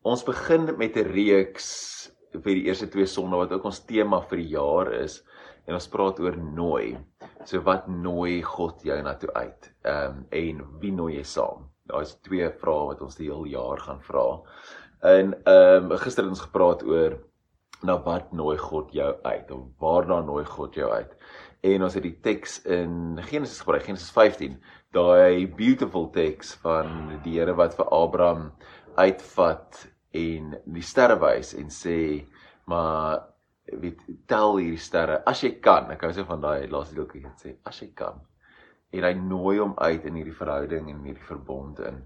Ons begin met 'n reeks vir die eerste twee sonde wat ook ons tema vir die jaar is en ons praat oor nooi. So wat nooi God jou na toe uit? Ehm um, en wie nooi jy saam? Daar is twee vrae wat ons die hele jaar gaan vra. En ehm um, gister het ons gepraat oor na wat nooi God jou uit? Of waarna nooi God jou uit? En ons het die teks in Genesis gebruik, Genesis 15, daai beautiful teks van die Here wat vir Abraham uitvat en die sterre wys en sê maar weet tel hierdie sterre. As jy kan ek hou se van daai laaste deeltjie wat sê as jy kan. En hy nooi hom uit in hierdie verhouding en hierdie verbond in.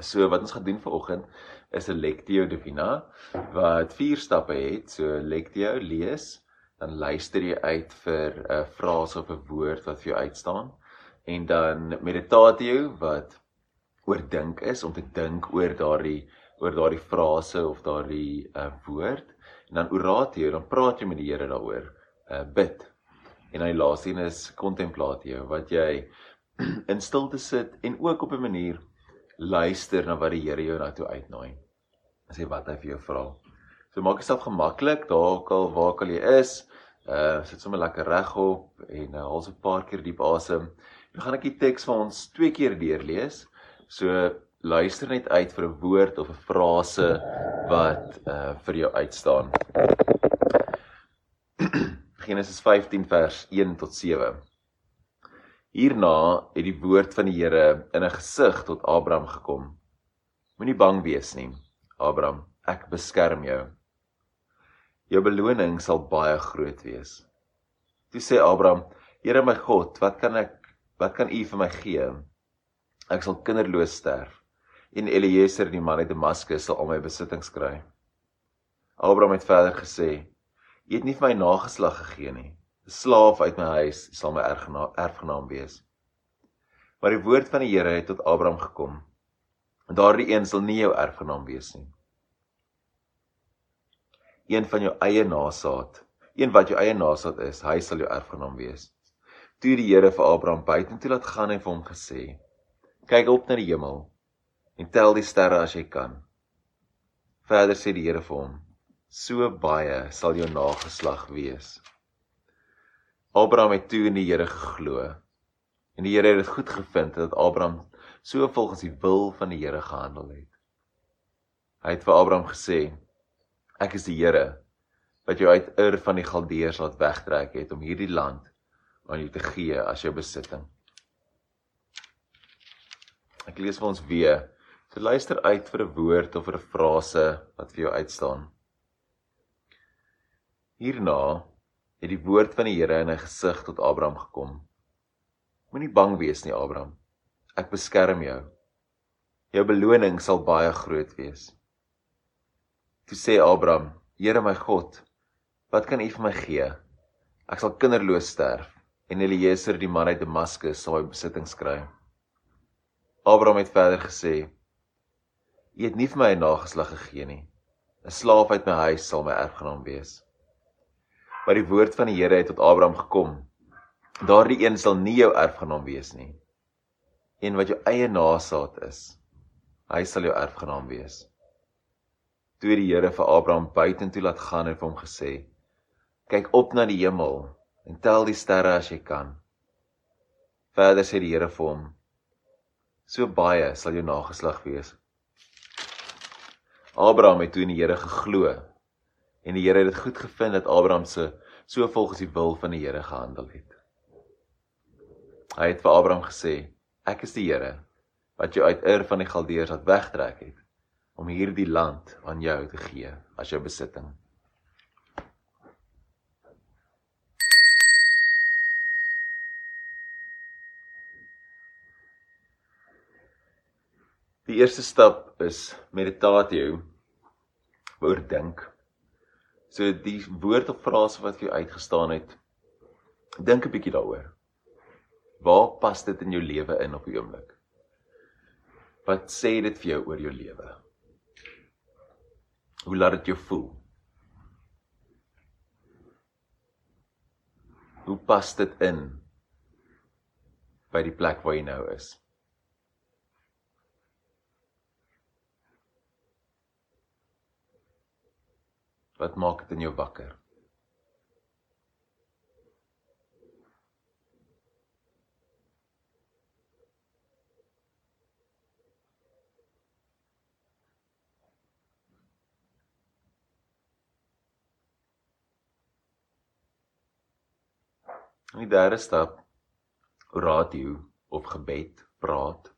So wat ons gaan doen vanoggend is 'n lectio divina wat vier stappe het. So lectio lees dan luister jy uit vir 'n frase of 'n woord wat vir jou uitstaan. En dan meditatio wat oordink is om te dink oor daardie oor daardie frase of daardie uh, woord. En dan oratio dan praat jy met die Here daaroor uh, bid. En hy laaste een is contemplatio wat jy in stilte sit en ook op 'n manier luister na wat die Here jou na toe uitnooi. Sê wat hy vir jou vra. So maak jouself gemaklik daar al waar al jy is uh sit sommer lekker regop en uh, haal so 'n paar keer diep asem. Dan gaan ek die teks vir ons twee keer deurlees So luister net uit vir 'n woord of 'n frase wat uh vir jou uitstaan. Genesis 15 vers 1 tot 7. Hierna het die woord van die Here in 'n gesig tot Abraham gekom. Moenie bang wees nie, Abraham, ek beskerm jou. Jou beloning sal baie groot wees. Toe sê Abraham: Here my God, wat kan ek wat kan U vir my gee? Ek sal kinderloos sterf en Eliezer die man uit Damaskus sal al my besittings kry. Abraham het verder gesê: "Jy het nie vir my nageslag gegee nie. 'n Slaaf uit my huis sal my erfgenaam wees." Maar die woord van die Here het tot Abraham gekom: "En daardie een sal nie jou erfgenaam wees nie. Een van jou eie nasaad, een wat jou eie nasaad is, hy sal jou erfgenaam wees." Toe die Here vir Abraham buitentoe laat gaan en vir hom gesê: Kyk op na die hemel en tel die sterre as jy kan. Verder sê die Here vir hom: So baie sal jou nageslag wees. Abraham het toe in die Here geglo. En die Here het dit goed gevind dat Abraham so volgens die wil van die Here gehandel het. Hy het vir Abraham gesê: Ek is die Here wat jou uit Ur van die Galdeërs laat wegtrek het om hierdie land aan jou te gee as jou besitting. Ek lees vir ons weer. So luister uit vir 'n woord of 'n frase wat vir jou uitstaan. Hierna het die woord van die Here in 'n gesig tot Abraham gekom. Moenie bang wees nie, Abraham. Ek beskerm jou. Jou beloning sal baie groot wees. Toe sê Abraham: Here my God, wat kan U vir my gee? Ek sal kinderloos sterf en Eliezer die man uit Damaskus sal my besittings kry. Abraham het verder gesê: "U het nie vir my 'n nageslag gegee nie. 'n Slaaf uit my huis sal my erfgenaam wees." Maar die woord van die Here het tot Abraham gekom: "Daardie een sal nie jou erfgenaam wees nie. Een wat jou eie nageslag is, hy sal jou erfgenaam wees." Toe die Here vir Abraham buitentoe laat gaan en vir hom gesê: "Kyk op na die hemel en tel die sterre as jy kan." Verder sê die Here vir hom: so baie sal jou nageslag wees. Abraham het toe in die Here geglo en die Here het dit goed gevind dat Abraham se so volgens die wil van die Here gehandel het. Hy het vir Abraham gesê: "Ek is die Here wat jou uit Ur van die Galdeërs laat wegtrek het om hierdie land aan jou te gee as jou besitting." Die eerste stap is meditatio oor dink. So die woord of frase wat vir jou uitgestaan het, dink 'n bietjie daaroor. Waar pas dit in jou lewe in op die oomblik? Wat sê dit vir jou oor jou lewe? Hoe laat dit jou voel? Hoe pas dit in by die plek waar jy nou is? Wat maak dit in jou wakker? In die derde stap radio of gebed, praat.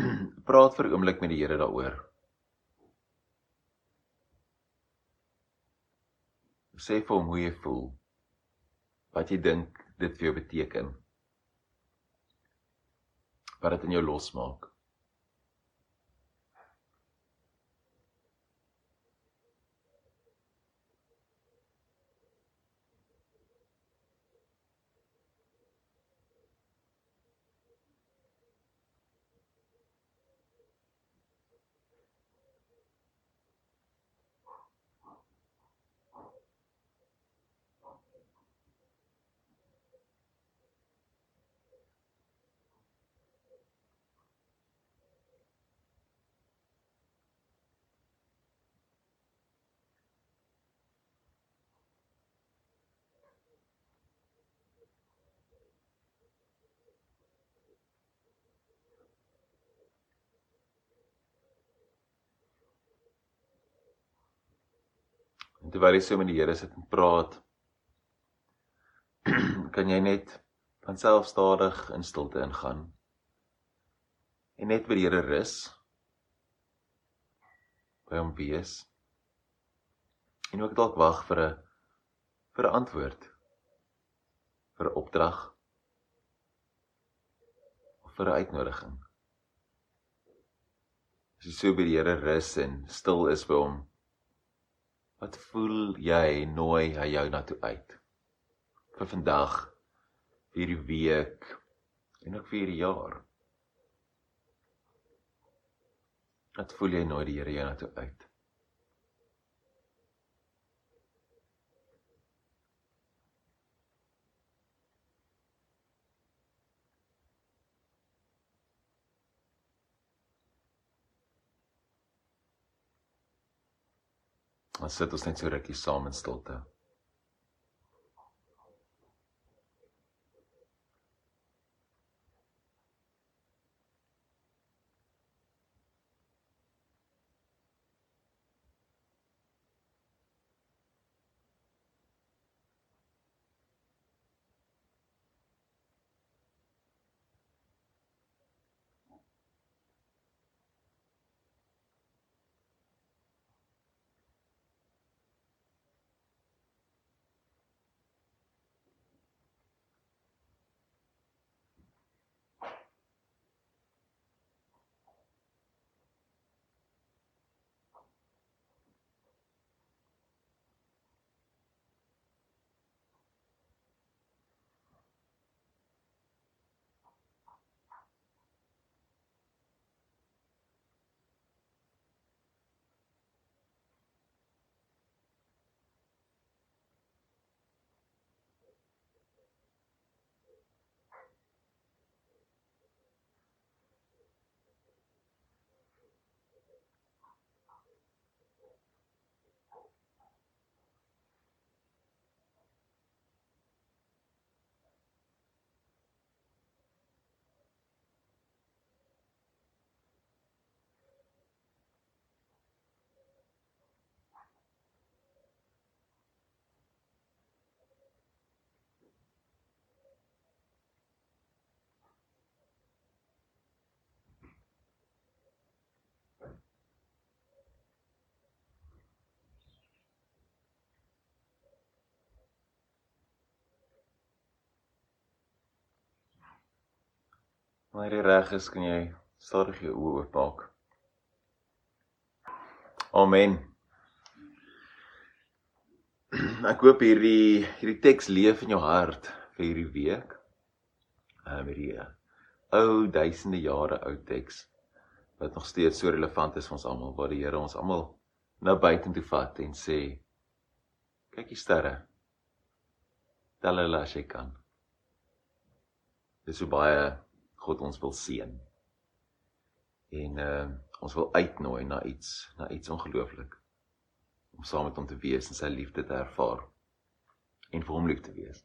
praat vir 'n oomblik met die Here daaroor. Sê vir hom hoe jy voel. Wat jy dink dit vir jou beteken. Wat dit in jou losmaak. En terwyl jy so met die Here sit en praat, kan jy net van self stadig in stilte ingaan. En net by die Here rus. By hom wees. En ook dalk wag vir 'n vir 'n antwoord. vir 'n opdrag of vir 'n uitnodiging. As jy so by die Here rus en stil is by hom, Wat voel jy nooi hy jou na toe uit? Vir vandag, vir hierdie week en ook vir hierdie jaar. Wat voel jy nooi die Here jou na toe uit? Dan sit ons net so rukkie saam in stilte. Wanneer jy reg is, kan jy stadig jou oë oopmaak. Amen. Ek hoop hierdie hierdie teks leef in jou hart vir hierdie week. Ehm um, hierdie ou duisende jare ou teks wat nog steeds so relevant is vir ons almal waar die Here ons almal nou buitentoe vat en sê kyk die sterre. Tel hulle as jy kan. Dis so baie God ons wil seën. En uh ons wil uitnooi na iets, na iets ongelooflik. om saam met hom te wees en sy liefde te ervaar en vir hom lief te wees.